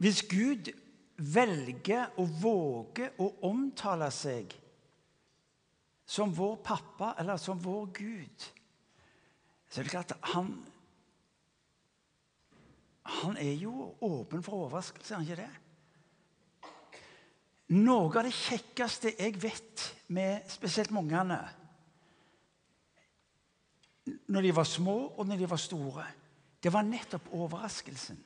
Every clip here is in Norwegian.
Hvis Gud velger og våger å omtale seg som vår pappa eller som vår Gud, så er det klart at han Han er jo åpen for overraskelse, er han ikke det? Noe av det kjekkeste jeg vet med spesielt med når de var små, og når de var store, det var nettopp overraskelsen.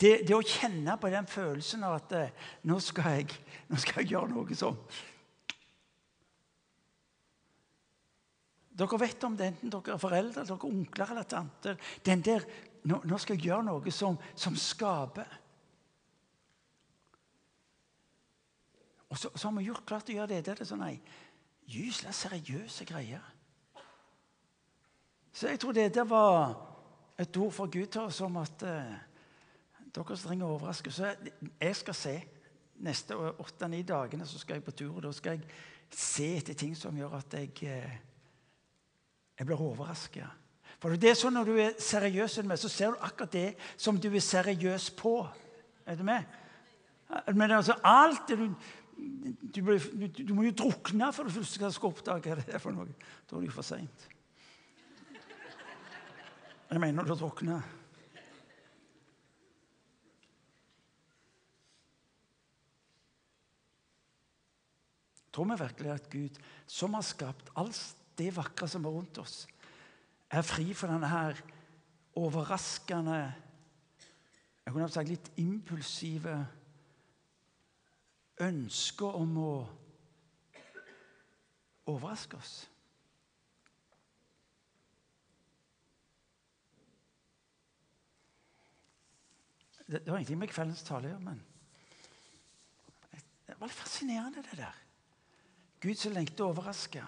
Det, det å kjenne på den følelsen av at eh, nå skal, jeg, nå skal jeg gjøre noe sånn Dere vet om det, enten dere er foreldre, dere er onkler eller tanter. Den der, nå, nå, skal jeg gjøre noe som, som skaper. Og så, så, har vi gjort klart å gjøre det. Det er sånn ei gysla seriøse greier. Så jeg tror det der var et ord fra Gud til oss om at eh, dere som trenger overraskelse Jeg skal se. Neste åtte-ni dagene så skal jeg på tur, og da skal jeg se etter ting som gjør at jeg, eh, jeg blir overraska. For det er sånn Når du er seriøs, så ser du akkurat det som du er seriøs på. Er du med? Men altså, alt du du, du, du, må jo drukne for du skal oppdage hva det er for noe. Da er det jo for seint. Jeg mener du drukner. Tror vi virkelig at Gud, som har skapt alt det vakre som er rundt oss, er fri for denne her overraskende jeg kunne sagt litt impulsive ønske om å overraske oss. Det, det var ingenting med kveldens tale å gjøre, men det var litt fascinerende, det der. Gud som lengter å overraske.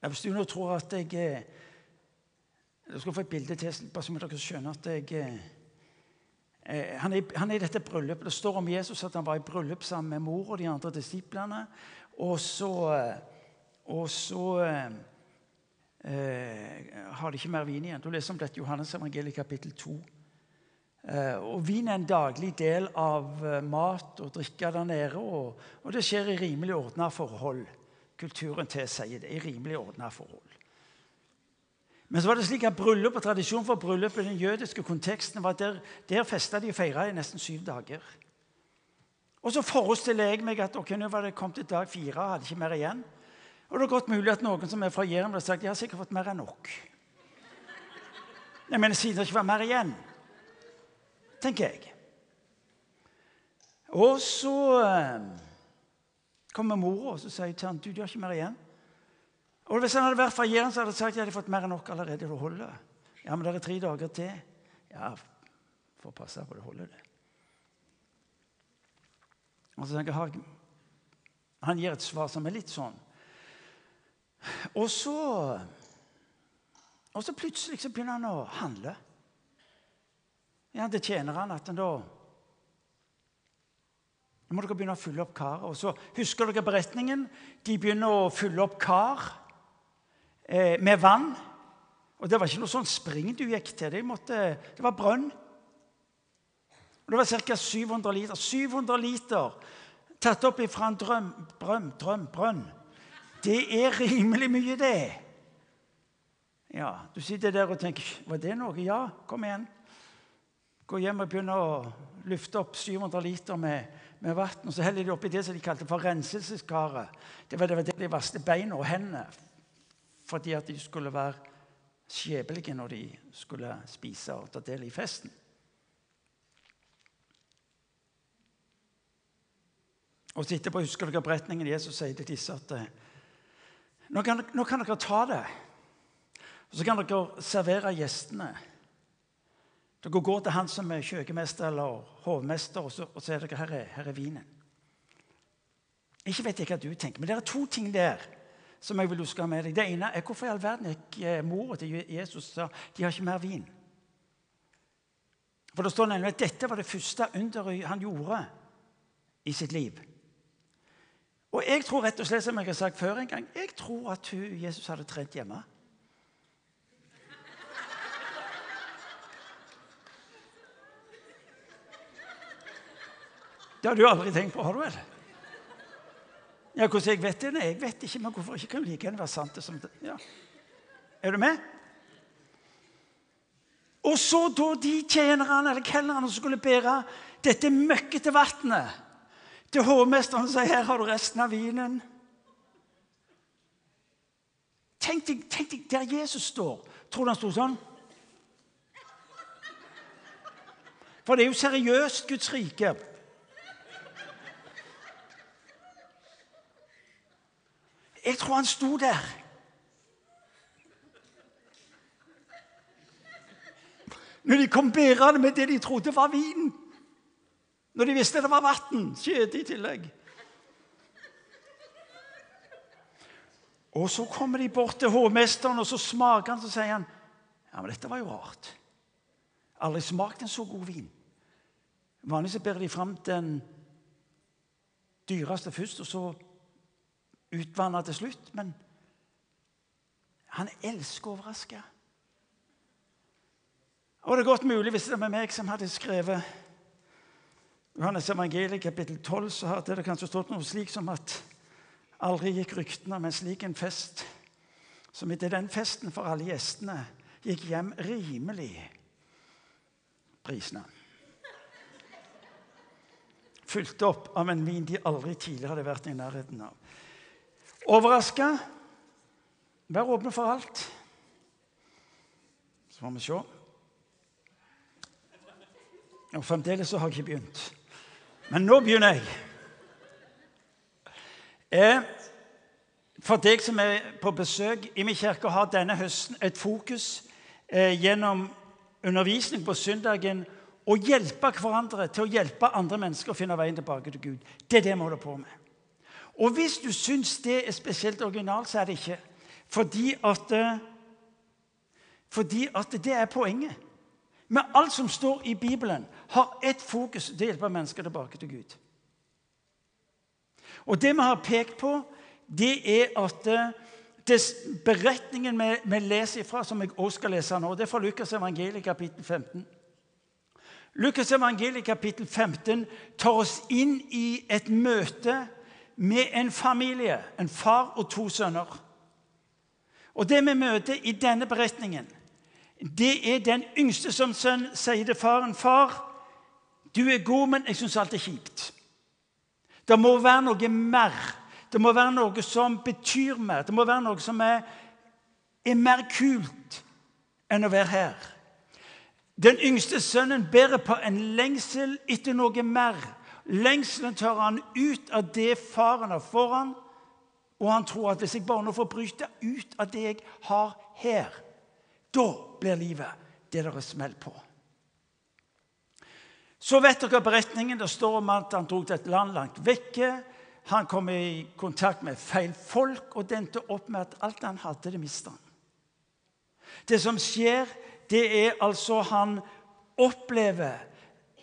Hvis du nå tror at jeg Jeg skal få et bilde til, bare så dere skjønner at jeg Eh, han er, han er, i dette bryllupet. Det står om Jesus at han var i bryllup sammen med mor og de andre disiplene. Og så, eh, og så eh, eh, har de ikke mer vin igjen. Du leser om dette i Johannes evangeliet kapittel 2. Eh, og Vin er en daglig del av mat og drikke der nede. Og, og det skjer i rimelig ordna forhold. Kulturen tilsier det. i rimelig ordna forhold. Men så var det slik at bryllup og tradisjon for bryllup i den jødiske konteksten var der, der festa de og feira i nesten syv dager. Og så forestiller jeg meg at ok, nå var det kommet til dag fire og hadde ikke mer igjen. Og det er godt mulig at noen som er fra Jæren, ville sagt jeg har sikkert fått mer enn nok. Jeg mener, siden det ikke var mer igjen, tenker jeg. Og så eh, kommer mora og sier til han, du, du har ikke mer igjen. Og Hvis han hadde vært fra Jæren, så hadde han sagt at jeg hadde fått mer enn nok allerede. Det holder. Ja, men det er tre dager til. Ja, får passe på det holder, det. Og så tenker jeg, Han gir et svar som er litt sånn. Og så Og så plutselig så begynner han å handle. Ja, Det tjener han at da Nå må dere begynne å fylle opp karet. Og så Husker dere beretningen? De begynner å fylle opp kar eh, med vann. Og det var ikke noe sånn spring du gikk til. Det, måtte, det var brønn. Og det var ca. 700 liter. 700 liter tatt opp ifra en drøm, brønn, drøm, brønn. Det er rimelig mye, det. Ja, Du sitter der og tenker Var det noe? Ja, kom igjen. Gå hjem og begynne å lufte opp 700 liter med, med vann. Og så heller de oppi det som de kalte for renselseskaret. Det var, det var der de vasket beina og hendene fordi at de skulle være skjebelige når de skulle spise og ta del i festen. Og så etterpå husker dere beretningen Jesus sier til disse at eh, nå kan, nå kan dere ta det, og så kan dere servere gjestene. Dere går til han som er kjøkkenmester eller hovmester, og så, og er dere her er, her er vinen. Ikke vet jeg hva du tenker, men det er to ting der som jeg vil huske med deg. Det ene er hvorfor i all verden gikk eh, mora til Jesus sa de har ikke mer vin. For det står nemlig at dette var det første underet han gjorde i sitt liv. Og jeg tror rett og slett, som jeg har sagt før en gang, jeg tror at hun, Jesus hadde trent hjemme. Det har du aldri tenkt på, har du vel? Ja, Hvordan jeg vet det? Nei, jeg vet ikke, men hvorfor ikke kan like gjerne være sant? det som det? Ja. Er du med? Og så da de tjenerne eller kelnerne skulle bære dette møkkete vannet til hovmesteren og si her har du resten av vinen. Tenk deg, tenk deg der Jesus står. Tror du han sto sånn? For det er jo seriøst Guds rike. Jeg tror han sto der. Når de kom bærende med det de trodde var vin. Når de visste det var vann. Skjede i tillegg. Og så kommer de bort til hovmesteren, og så smaker han, så sier han ja, men dette var jo rart. Aldri smakt en så god vin. Vanligvis bærer de fram den dyreste først, og så utvanna til slutt. Men han elsker å overraske. Og det er godt mulig, hvis det var meg som hadde skrevet Johannes evangeliet kapittel 12, så hadde det kanskje stått noe slik som at aldri gikk ryktene om en slik en fest som etter den festen for alle gjestene gikk hjem rimelig prisene. Fulgt opp av en vin de aldri tidligere hadde vært i nærheten av. Overraska. Vær åpne for alt. Så får vi se. Og fremdeles så har jeg ikke begynt. Men nå begynner jeg. Eh, for deg som er på besøk i min kirke, har denne høsten et fokus eh, gjennom undervisning på søndagen å hjelpe hverandre til å hjelpe andre mennesker å finne veien tilbake til Gud. Det er det vi holder på med. Og hvis du syns det er spesielt originalt, så er det ikke. Fordi at, eh, fordi at det er poenget. Men alt som står i Bibelen, har ett fokus til å hjelpe mennesker tilbake til Gud. Og Det vi har pekt på, det er at eh, det, beretningen vi leser ifra, som jeg også skal lese nå, det er fra Lukas evangeliet kapittel 15. Lukas evangeliet kapittel 15 tar oss inn i et møte med en familie, en far og to sønner. Og Det vi møter i denne beretningen, det er den yngste som sønn sier til faren, 'Far, du er god, men jeg syns alt er kjipt.' Det må være noe mer. Det må være noe som betyr mer. Det må være noe som er, er mer kult enn å være her. Den yngste sønnen bærer på en lengsel etter noe mer. Lengselen tar han ut av det faren har foran, og han tror at hvis jeg bare nå får bryte ut av det jeg har her, da blir livet det dere smell på. Så vet dere beretningen. Det står om at han dro til et land langt vekke. Han kom i kontakt med feil folk og dente opp med at alt han hadde, det mista han. Det som skjer, det er altså han opplever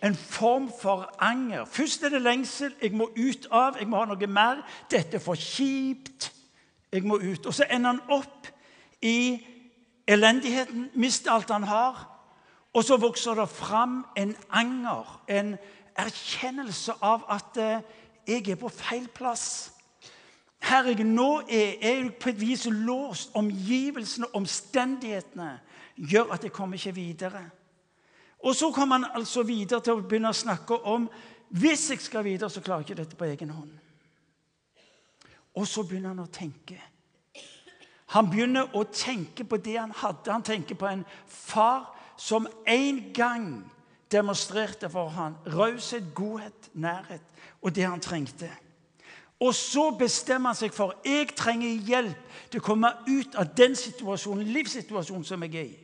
en form for anger. Først er det lengsel. Jeg må ut av. Jeg må ha noe mer. Dette er for kjipt. Jeg må ut. Og så ender han opp i elendigheten, mister alt han har. Og så vokser det fram en anger, en erkjennelse av at eh, jeg er på feil plass. Her jeg nå er, jeg på et vis låst. Omgivelsene, omstendighetene, gjør at jeg kommer ikke videre. Og så kommer han altså videre til å begynne å snakke om hvis jeg skal videre, så klarer jeg ikke dette på egen hånd. Og så begynner han å tenke. Han begynner å tenke på det han hadde. Han tenker på en far som en gang demonstrerte for ham raushet, godhet, nærhet og det han trengte. Og så bestemmer han seg for jeg trenger hjelp til å komme ut av den situasjonen, livssituasjonen som jeg er i.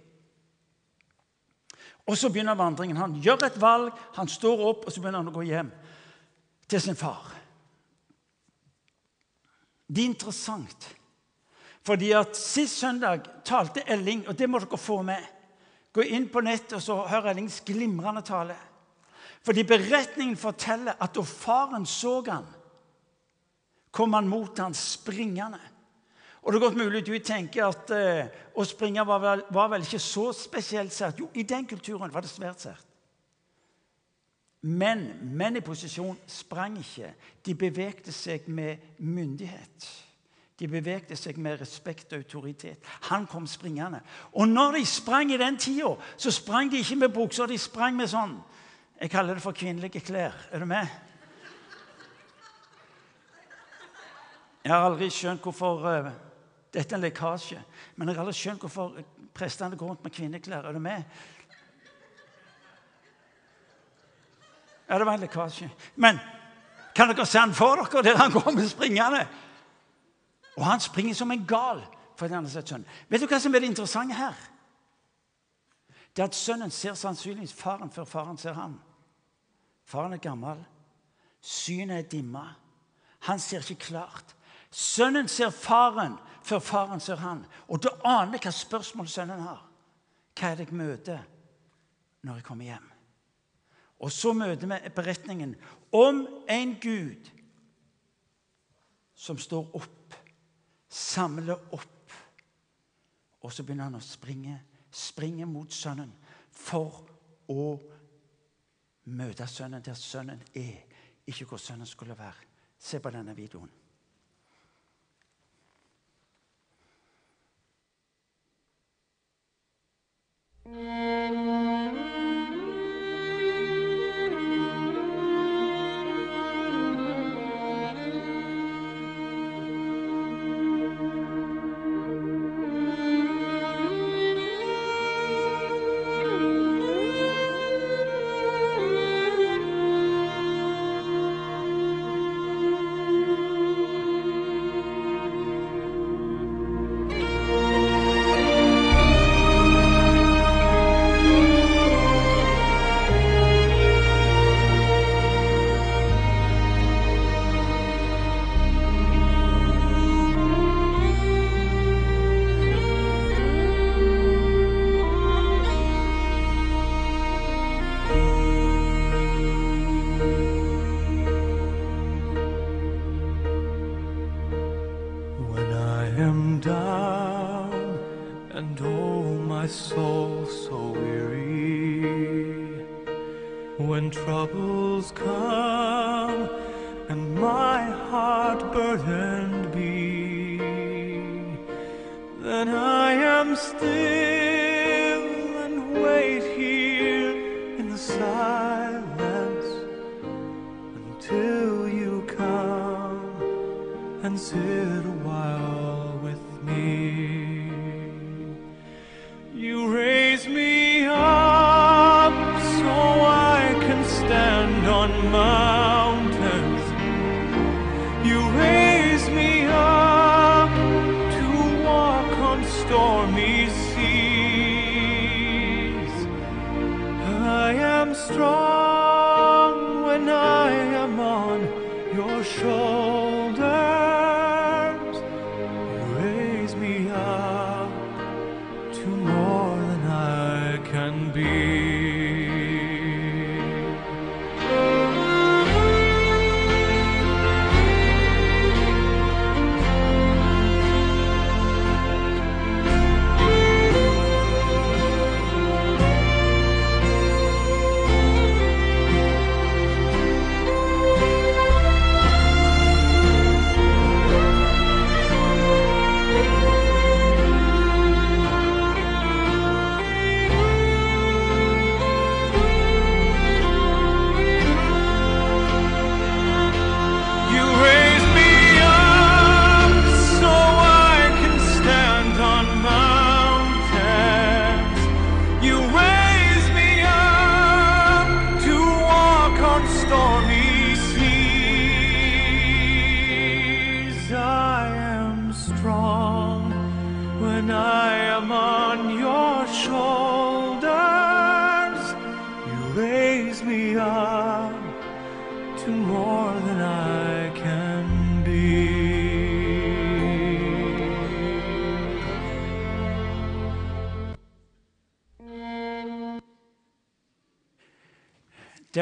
Og så begynner vandringen. Han gjør et valg, han står opp, og så begynner han å gå hjem til sin far. Det er interessant, fordi at sist søndag talte Elling, og det må dere få med. Gå inn på nettet og så hør Ellings glimrende tale. Fordi beretningen forteller at da faren så han, kom han mot han springende. Og det er godt mulig du tenker at eh, å springe var vel, var vel, ikke så spesielt sært. Jo, i den kulturen var det svært sært. Men menn i posisjon sprang ikke. De bevegde seg med myndighet. De bevegde seg med respekt og autoritet. Han kom springende. Og når de sprang i den tida, så sprang de ikke med bukser, de sprang med sånn Jeg kaller det for kvinnelige klær. Er du med? Jeg har aldri skjønt hvorfor uh, Dette er en lekkasje. Men jeg har aldri skjønt hvorfor prestene går rundt med kvinneklær. Er du med? Ja, det var en lekkasje. Men kan dere se han for dere der han kommer springende? Og han springer som en gal. fordi han har sett sønnen. Vet du hva som er det interessante her? Det er at Sønnen ser sannsynligvis faren før faren ser han. Faren er gammel. Synet er dimma. Han ser ikke klart. Sønnen ser faren før faren ser han. Og da aner jeg hva spørsmål sønnen har. Hva er det jeg møter når jeg kommer hjem? Og så møter vi beretningen om en Gud som står opp samler opp. Og så begynner han å springe, springe mot sønnen for å møte sønnen der sønnen er, ikke hvor sønnen skulle være. Se på denne videoen. Música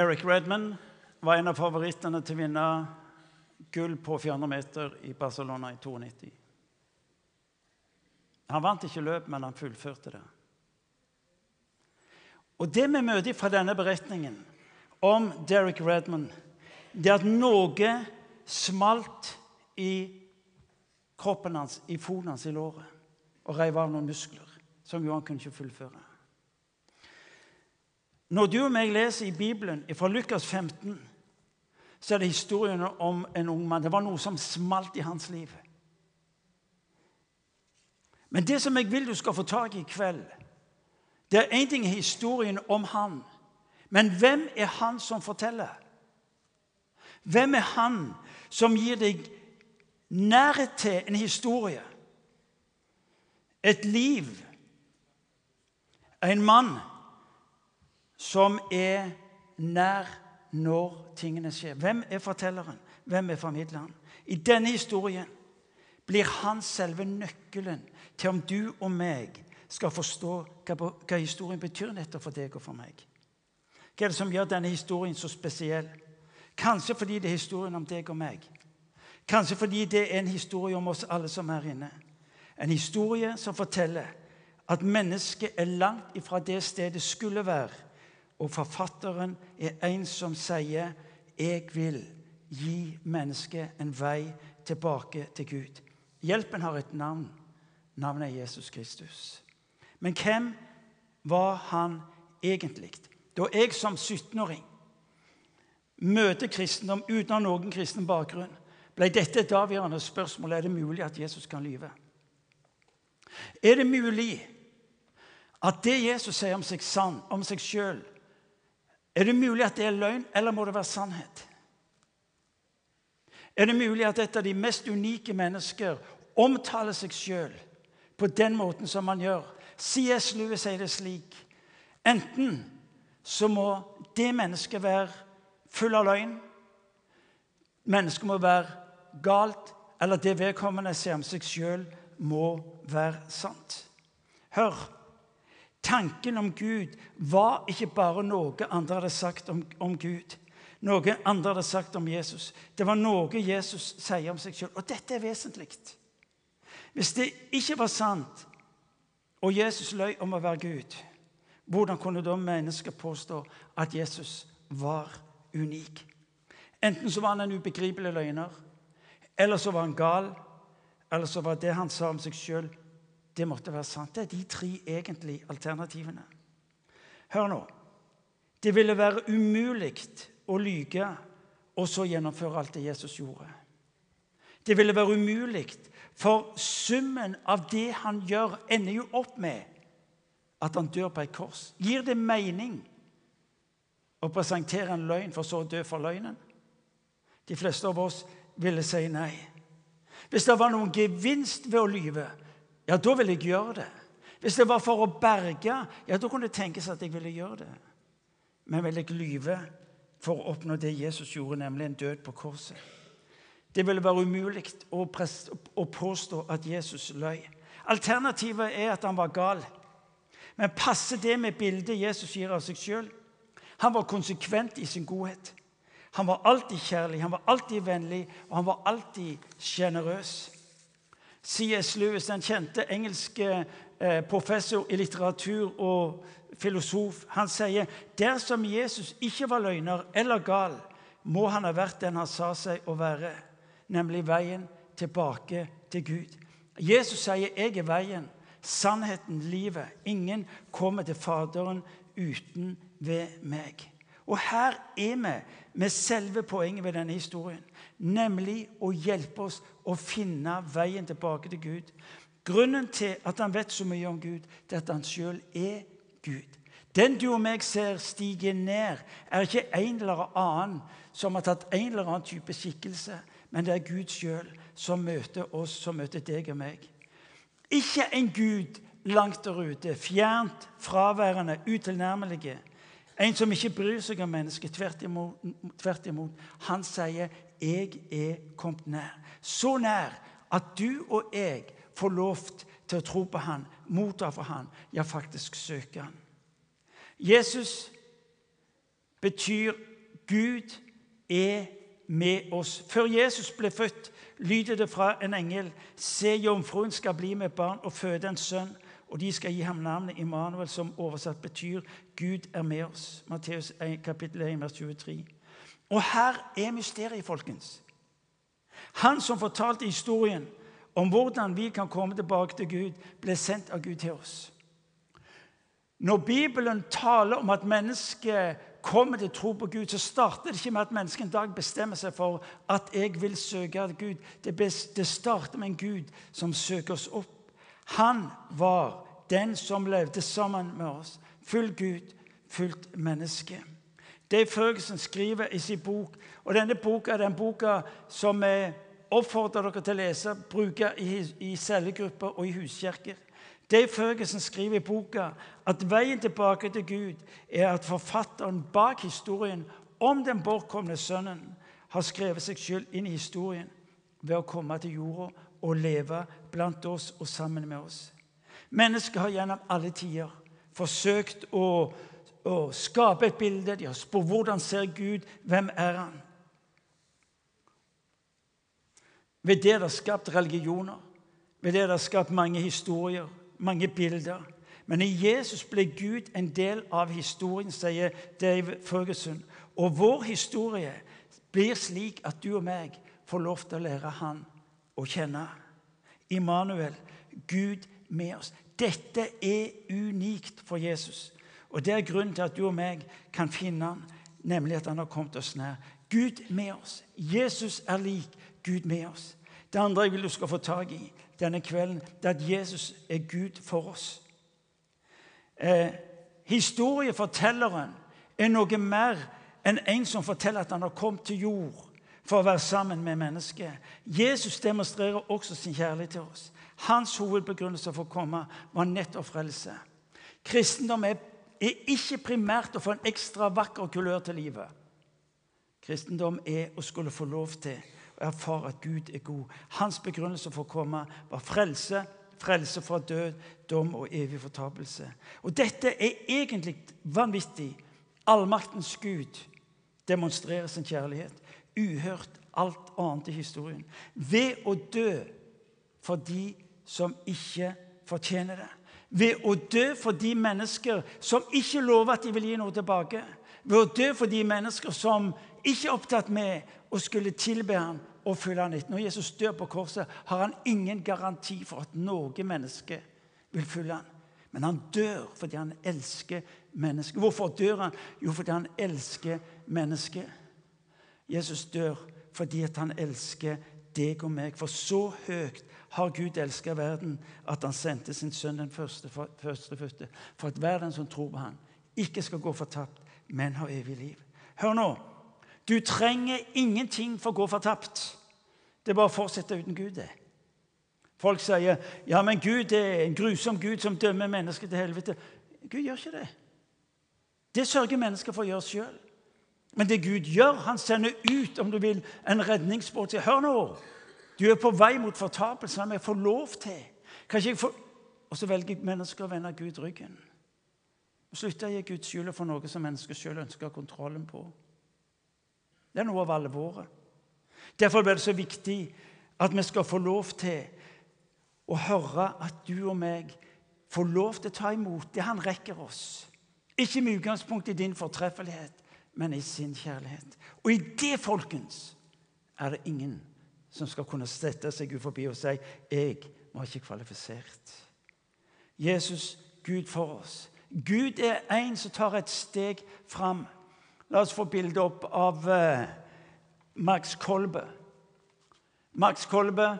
Derek Redman var en av favorittene til å vinne gull på 400 meter i Barcelona i 92. Han vant ikke løp, men han fullførte det. Og Det vi møter fra denne beretningen om Derek Redman, det er at noe smalt i kroppen hans, i foten hans, i låret, og reiv av noen muskler som Johan kunne ikke fullføre. Når du og meg leser i Bibelen fra Lukas 15, så er det historien om en ung mann. Det var noe som smalt i hans liv. Men det som jeg vil du skal få tak i i kveld, det er én ting historien om han. Men hvem er han som forteller? Hvem er han som gir deg nærhet til en historie? Et liv? En mann som er nær når tingene skjer. Hvem er fortelleren? Hvem er formidleren? I denne historien blir han selve nøkkelen til om du og meg skal forstå hva, historien betyr nettopp for deg og for meg. Hva er det som gjør denne historien så spesiell? Kanskje fordi det er historien om deg og meg. Kanskje fordi det er en historie om oss alle som er inne. En historie som forteller at mennesket er langt ifra det stedet skulle være. Og forfatteren er en som sier 'Jeg vil gi mennesket en vei tilbake til Gud'. Hjelpen har et navn. Navnet er Jesus Kristus. Men hvem var han egentlig? Da jeg som 17-åring møter kristendom uten å ha noen kristen bakgrunn, ble dette et avgjørende spørsmål. Er det mulig at Jesus kan lyve? Er det mulig at det Jesus sier om seg, sann, om seg sjøl, er det mulig at det er løgn, eller må det være sannhet? Er det mulig at et av de mest unike mennesker omtaler seg sjøl på den måten som han gjør? C.S. Lewis sier det slik Enten så må det mennesket være full av løgn, mennesket må være galt, eller det vedkommende ser om seg sjøl, må være sant. Hør! Tanken om Gud var ikke bare noe andre hadde sagt om, om Gud. Noe andre hadde sagt om Jesus. Det var noe Jesus sier om seg sjøl. Og dette er vesentlig. Hvis det ikke var sant, og Jesus løy om å være Gud, hvordan kunne da mennesker påstå at Jesus var unik? Enten så var han en ubegripelig løgner, eller så var han gal, eller så var det han sa om seg sjøl, det måtte være sant. Det er de tre egentlige alternativene. Hør nå. Det ville være umulig å lyge og så gjennomføre alt det Jesus gjorde. Det ville være umulig, for summen av det han gjør, ender jo opp med at han dør på et kors. Gir det mening å presentere en løgn for så å dø for løgnen? De fleste av oss ville si nei. Hvis det var noen gevinst ved å lyve, ja, da ville jeg gjøre det. Hvis det var for å berge, ja, da kunne det tenkes at jeg ville gjøre det. Men vil jeg lyve for å oppnå det Jesus gjorde, nemlig en død på korset? Det ville være umulig å, å påstå at Jesus løy. Alternativet er at han var gal. Men passer det med bildet Jesus gir av seg sjøl? Han var konsekvent i sin godhet. Han var alltid kjærlig, han var alltid vennlig, og han var alltid sjenerøs. C.S. Lewis, den kjente engelske eh, professor i litteratur og filosof, han sier dersom Jesus ikke var løgner eller gal, må han ha vært den han sa seg å være, nemlig veien tilbake til Gud. Jesus sier 'Jeg er veien, sannheten, livet'. Ingen kommer til Faderen uten ved meg. Og her er vi med selve poenget ved denne historien, nemlig å hjelpe oss å finne veien tilbake til Gud. Grunnen til at han vet så mye om Gud, det er at han sjøl er Gud. Den du og meg ser stige ned, er ikke en eller annen som har tatt en eller annen type skikkelse, men det er Gud sjøl som møter oss, som møter deg og meg. Ikke en Gud langt der ute, fjernt, fraværende, utilnærmelige. En som ikke bryr seg om mennesket. Tvert imot, tvert imot. Han sier, 'Jeg er kommet nær'. Så nær at du og jeg får lov til å tro på han, motta for han, ja, faktisk søke han. Jesus betyr Gud er med oss. Før Jesus ble født, lyder det fra en engel.: Se, jomfruen skal bli med barn og føde en sønn og de skal gi ham navnet Immanuel, som oversatt betyr 'Gud er med oss'. Matteus 1, kapittel 1, vers 23. Og her er mysteriet, folkens. Han som fortalte historien om hvordan vi kan komme tilbake til Gud, ble sendt av Gud til oss. Når Bibelen taler om at mennesket kommer til tro på Gud, så starter det ikke med at mennesket en dag bestemmer seg for at jeg vil søke Gud. Det starter med en Gud som søker oss opp. Han var den som levde sammen med oss. Full Gud, fullt menneske. Dave Ferguson skriver i sin bok, og denne boka er den boka som vi oppfordrer dere til å lese, bruke i, i cellegrupper og i huskirker. Dave Ferguson skriver i boka at veien tilbake til Gud er at forfatteren bak historien om den bortkomne sønnen har skrevet seg selv inn i historien ved å komme til jorda og leve blant oss og sammen med oss. Mennesker har gjennom alle tider forsøkt å, å skape et bilde. De har spurt hvordan ser Gud, hvem er han? Ved det det skapt religioner, ved det det skapt mange historier mange bilder. Men i Jesus ble Gud en del av historien, sier Dave Ferguson. Og vår historie blir slik at du og meg får lov til å lære Han å kjenne. Immanuel, Gud med oss. Dette er unikt for Jesus. Og Det er grunnen til at du og meg kan finne han, nemlig at han har kommet oss nær. Gud med oss. Jesus er lik Gud med oss. Det andre jeg vil du skal få tak i, denne kvelden, det er at Jesus er Gud for oss. Eh, historiefortelleren er noe mer enn en som forteller at han har kommet til jord for å være sammen med mennesket. Jesus demonstrerer også sin kjærlighet til oss. Hans hovedbegrunnelse for å komme var nettopp frelse. Kristendom er, er ikke primært å få en ekstra vakker kulør til livet. Kristendom er å skulle få lov til å erfare at Gud er god. Hans begrunnelse for å komme var frelse, frelse fra død, dom og evig fortapelse. Og Dette er egentlig vanvittig. Allmaktens Gud demonstrerer sin kjærlighet. Uhørt alt annet i historien. Ved å dø for de som ikke fortjener det. Ved å dø for de mennesker som ikke lover at de vil gi noe tilbake. Ved å dø for de mennesker som ikke er opptatt med å skulle tilbe ham og følge ham etter. Når Jesus dør på korset, har han ingen garanti for at noe menneske vil følge ham. Men han dør fordi han elsker mennesket. Hvorfor dør han? Jo, fordi han elsker mennesket. Jesus dør fordi han elsker deg og meg. For så høyt har Gud elsket verden at han sendte sin sønn den første, førstefødte, for at verden som tror på ham, ikke skal gå fortapt, men har evig liv. Hør nå. Du trenger ingenting for å gå fortapt. Det er bare å fortsette uten Gud. det. Folk sier ja, men Gud er en grusom Gud som dømmer mennesker til helvete. Gud gjør ikke det. Det sørger mennesker for å gjøre sjøl. Men det Gud gjør, han sender ut om du vil, en redningsbåt. Hør nå! Du er på vei mot fortapelse. men jeg får lov til. Kan jeg få... Og så velger mennesker å vende Gud ryggen. Slutte å gi Gud skylda for noe som mennesker sjøl ønsker kontrollen på. Det er noe av alvoret. Derfor blir det så viktig at vi skal få lov til å høre at du og meg får lov til å ta imot det han rekker oss. Ikke med utgangspunkt i din fortreffelighet, men i sin kjærlighet. Og i det, folkens, er det ingen som skal kunne sette seg ut forbi og si 'Jeg var ikke kvalifisert'. Jesus, Gud for oss. Gud er en som tar et steg fram. La oss få bildet opp av uh, Max Kolbe. Max Kolbe,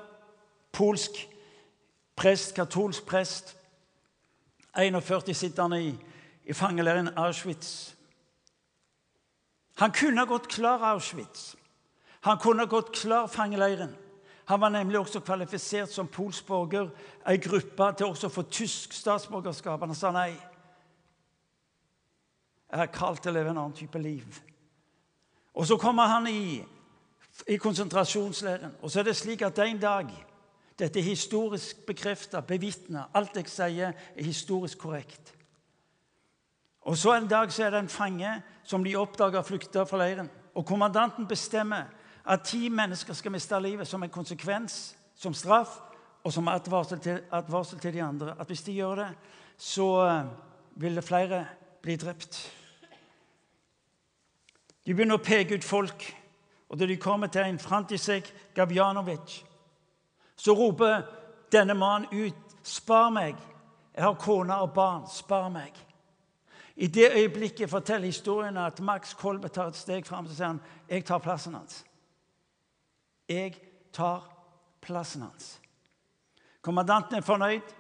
polsk prest, katolsk prest. 41 sitter han i, i fangeleiren Auschwitz. Han kunne gått klar Auschwitz. Han kunne gått klar fangeleiren. Han var nemlig også kvalifisert som polsk borger, ei gruppe til også å få tysk statsborgerskap. Han sa nei. Jeg er kalt til å leve en annen type liv. Og så kommer han i, i konsentrasjonsleiren. Og så er det slik at en dag Dette er historisk bekrefta, bevitna. Alt jeg sier, er historisk korrekt. Og så En dag så er det en fange som de oppdager flykter fra leiren. Og Kommandanten bestemmer at ti mennesker skal miste livet som en konsekvens, som straff, og som advarsel til, advarsel til de andre, at hvis de gjør det, så eh, vil det flere bli drept. De begynner å peke ut folk, og da de kommer til en Frantisek Gavjanovic, så roper denne mannen ut, 'Spar meg! Jeg har kone og barn. Spar meg!' I det øyeblikket forteller historien at Max Kolbe tar et steg fram og sier han, 'Jeg tar plassen hans.' Jeg tar plassen hans. Kommandanten er fornøyd,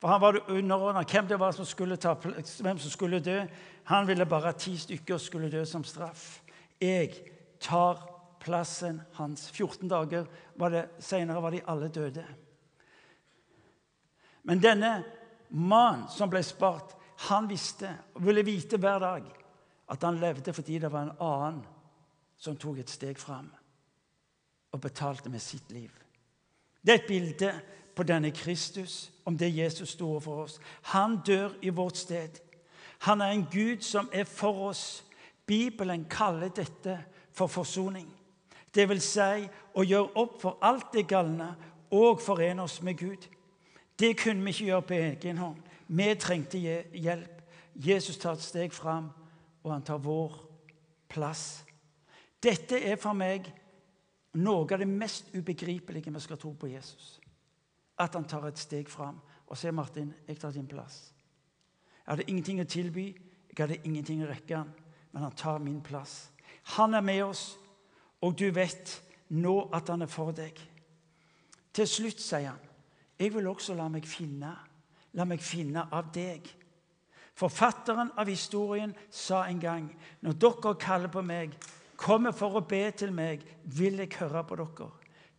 for han var underordna hvem det var som skulle, ta, hvem som skulle dø. Han ville bare ti stykker skulle dø som straff. Jeg tar plassen hans. 14 dager var senere var de alle døde. Men denne mannen som ble spart, han visste og ville vite hver dag at han levde fordi det var en annen som tok et steg fram og betalte med sitt liv. Det er et bilde på denne Kristus, om det Jesus sto for oss. Han dør i vårt sted. Han er en Gud som er for oss. Bibelen kaller dette for forsoning. Det vil si å gjøre opp for alt det galne og forene oss med Gud. Det kunne vi ikke gjøre på egen hånd. Vi trengte hjelp. Jesus tar et steg fram, og han tar vår plass. Dette er for meg noe av det mest ubegripelige vi skal tro på Jesus. At han tar et steg fram og sier, 'Martin, jeg tar din plass.' Jeg hadde ingenting å tilby, jeg hadde ingenting å rekke han, men han tar min plass. Han er med oss, og du vet nå at han er for deg. Til slutt sier han, 'Jeg vil også la meg finne, la meg finne av deg.' Forfatteren av historien sa en gang, 'Når dere kaller på meg, kommer for å be til meg, vil jeg høre på dere.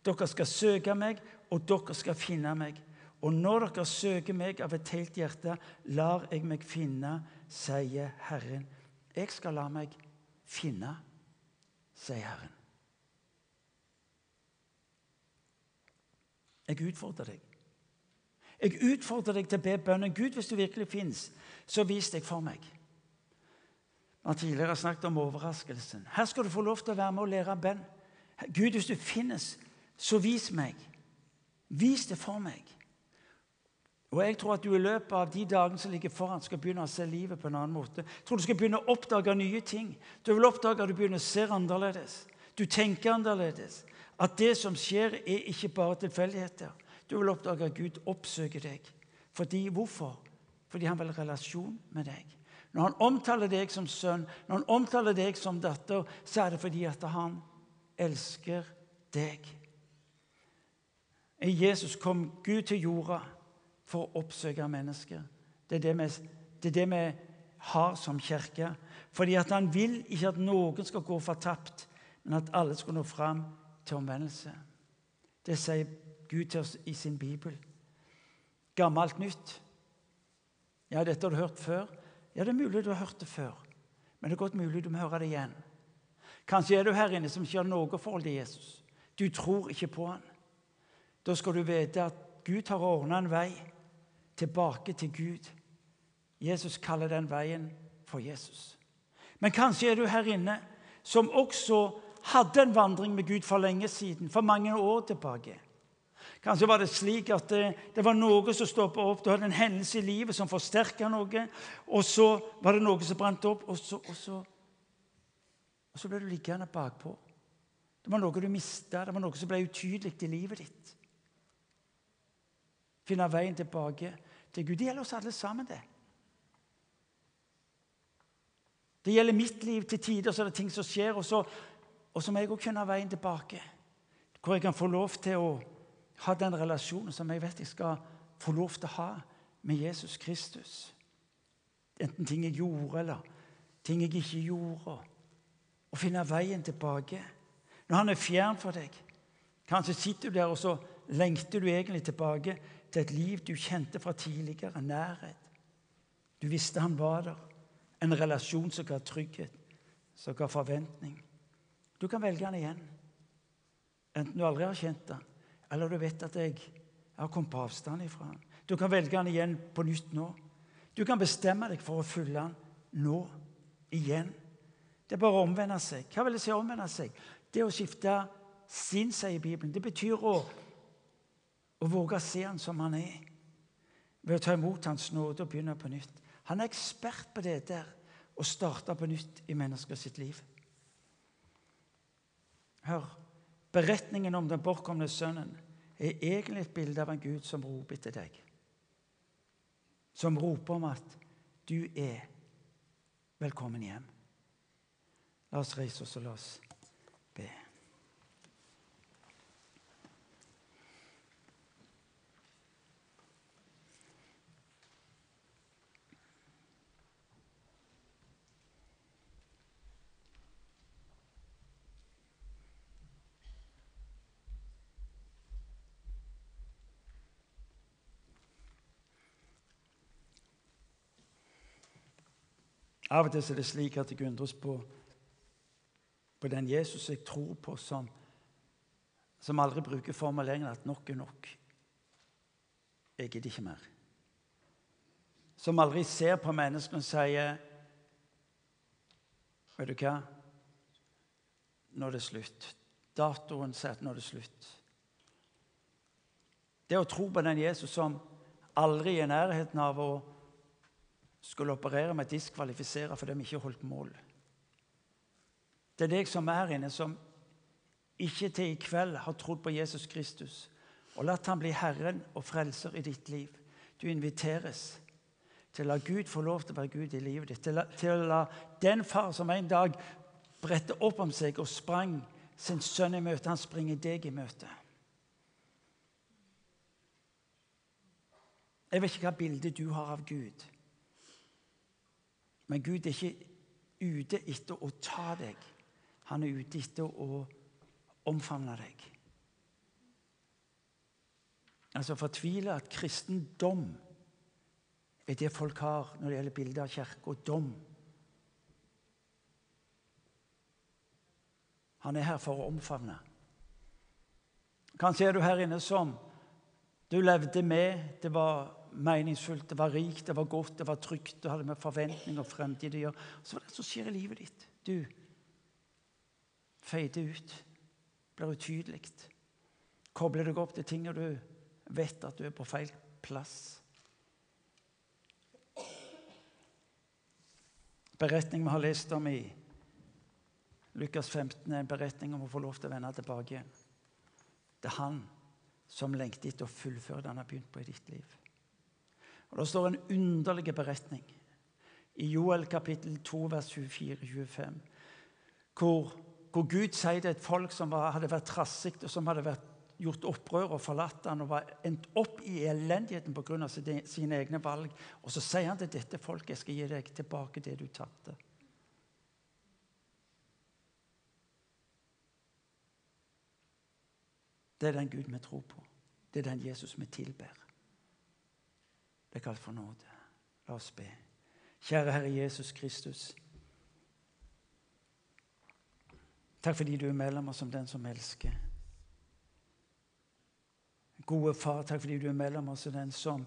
Dere skal søke meg, og dere skal finne meg. Og når dere søker meg av et helt hjerte, lar jeg meg finne, sier Herren. Jeg skal la meg finne, sier Herren. Jeg utfordrer deg. Jeg utfordrer deg til å be bønnen. Gud, hvis du virkelig fins, så vis deg for meg har tidligere snakket om overraskelsen. Her skal du få lov til å være med og lære bønn. Gud, hvis du finnes, så vis meg. Vis det for meg. Og Jeg tror at du i løpet av de dagene som ligger foran, skal begynne å se livet på en annen måte. Jeg tror Du skal begynne å oppdage nye ting. Du vil oppdage at du begynner å se annerledes. Du tenker annerledes. At det som skjer, er ikke bare tilfeldigheter. Du vil oppdage at Gud oppsøker deg. Fordi, Hvorfor? Fordi han vil ha relasjon med deg. Når han omtaler deg som sønn, når han omtaler deg som datter, så er det fordi at han elsker deg. I Jesus kom Gud til jorda for å oppsøke mennesker. Det er det vi, det er det vi har som kirke. Fordi at han vil ikke at noen skal gå fortapt, men at alle skal nå fram til omvendelse. Det sier Gud til oss i sin bibel. Gammelt nytt. Ja, dette har du hørt før. Ja, det er mulig du har hørt det før, men det er godt mulig du må høre det igjen. Kanskje er du her inne som ikke har noe forhold til Jesus. Du tror ikke på han. Da skal du vite at Gud har ordna en vei tilbake til Gud. Jesus kaller den veien for Jesus. Men kanskje er du her inne som også hadde en vandring med Gud for lenge siden, for mange år tilbake. Kanskje var det slik at det, det var noe som stoppa opp. Du hadde en hendelse i livet som forsterka noe. Og så var det noe som brant opp, og så, og så, og så ble du liggende bakpå. Det var noe du mista, det var noe som ble utydelig i livet ditt. Finne veien tilbake til Gud. Det gjelder oss alle sammen, det. Det gjelder mitt liv til tider, så er det ting som skjer, og så, og så må jeg òg finne veien tilbake. Hvor jeg kan få lov til å ha den relasjonen som jeg vet jeg skal få lov til å ha med Jesus Kristus. Enten ting jeg gjorde, eller ting jeg ikke gjorde. Å finne veien tilbake. Når han er fjern for deg, kanskje sitter du der og så lengter du egentlig tilbake til et liv du kjente fra tidligere. Nærhet. Du visste han var der. En relasjon som ga trygghet, som ga forventning. Du kan velge han igjen. Enten du aldri har kjent han, eller du vet at jeg har kommet på avstand ifra han. Du kan velge han igjen på nytt nå. Du kan bestemme deg for å følge han nå igjen. Det er bare å omvende seg. Hva vil det si å omvende seg? Det å skifte sinn, sier Bibelen. Det betyr å, å våge å se han som han er, ved å ta imot hans nåde og begynne på nytt. Han er ekspert på det der å starte på nytt i mennesker sitt liv. Hør, beretningen om den bortkomne sønnen er egentlig et bilde av en Gud som roper til deg. Som roper om at du er velkommen hjem. La oss reise oss og la oss be. Av og til er det slik at jeg undres på, på den Jesus jeg tror på, som, som aldri bruker formuleringen at nok er nok. Jeg gidder ikke mer. Som aldri ser på menneskene og sier Vet du hva? Nå er det slutt. Datoen sier at nå er det slutt. Det å tro på den Jesus som aldri er i nærheten av å skulle operere med diskvalifisere fordi vi ikke holdt mål. Det er deg som er inne, som ikke til i kveld har trodd på Jesus Kristus og latt ham bli Herren og frelser i ditt liv. Du inviteres til å la Gud få lov til å være Gud i livet ditt. Til, til å la den far som en dag bredte opp om seg og sprang sin sønn i møte, han springer deg i møte. Jeg vet ikke hva bildet du har av Gud. Men Gud er ikke ute etter å ta deg. Han er ute etter å omfavne deg. Altså fortvile at kristendom er det folk har når det gjelder bilder av kirke og dom. Han er her for å omfavne. Kanskje er du her inne som du levde med. Det var meningsfullt, det var rikt, det var godt, det var trygt, du hadde med forventninger og fremtid å gjøre. Så var det som skjer i livet ditt. Du feider ut, blir utydelig. Kobler deg opp til ting og du vet at du er på feil plass. Beretning vi har lest om i Lukas 15, er en beretning om å få lov til å vende tilbake igjen. Det er han som lengter etter å fullføre det han har begynt på i ditt liv. Og Det står en underlig beretning i Joel kapittel 2, vers 24-25, hvor, hvor, Gud sier til et folk som var, hadde vært trassig, og som hadde vært, gjort opprør og forlatt han og var endt opp i elendigheten pga. sine egne valg. Og så sier han til dette folket jeg skal gi deg tilbake det du tapte. Det er den Gud vi tror på. Det er den Jesus vi tilber. Det er kalt for nåde. La oss be. Kjære Herre Jesus Kristus. Takk fordi du er mellom oss som den som elsker. Gode far, takk fordi du er mellom oss som den som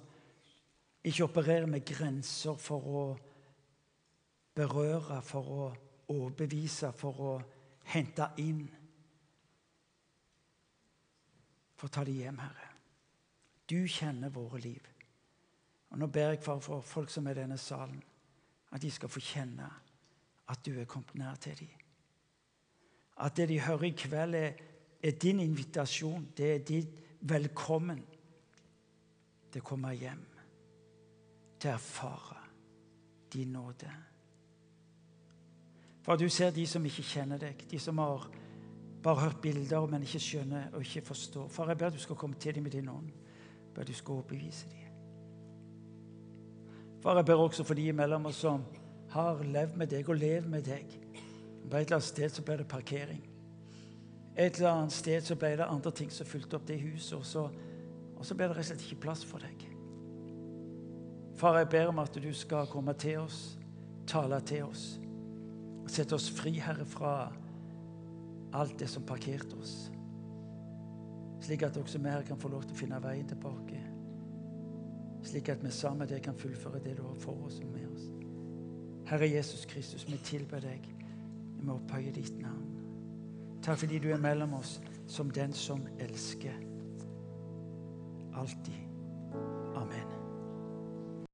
ikke opererer med grenser for å berøre, for å overbevise, for å hente inn. For å ta det hjem, Herre. Du kjenner våre liv. Og Nå ber jeg for, for folk som er i denne salen, at de skal få kjenne at du er kommet nær til dem. At det de hører i kveld, er, er din invitasjon. Det er ditt velkommen til å komme hjem. Til å erfare din nåde. For du ser de som ikke kjenner deg, de som har bare hørt bilder, men ikke skjønner og ikke forstår. Far, jeg ber du skal komme til dem med din ånd. Jeg ber du skal overbevise dem. Far, jeg ber også for de imellom oss som har levd med deg og lever med deg. På et eller annet sted så ble det parkering. Et eller annet sted så ble det andre ting som fulgte opp det huset, og så, og så ble det rett og slett ikke plass for deg. Far, jeg ber om at du skal komme til oss, tale til oss, sette oss fri, Herre, fra alt det som parkerte oss. Slik at også vi her kan få lov til å finne veien tilbake slik at vi sammen med deg kan fullføre det du har for oss og med oss. Herre Jesus Kristus, vi tilber deg. Vi opphøyer opphøye ditt navn. Takk fordi du er mellom oss som den som elsker. alltid.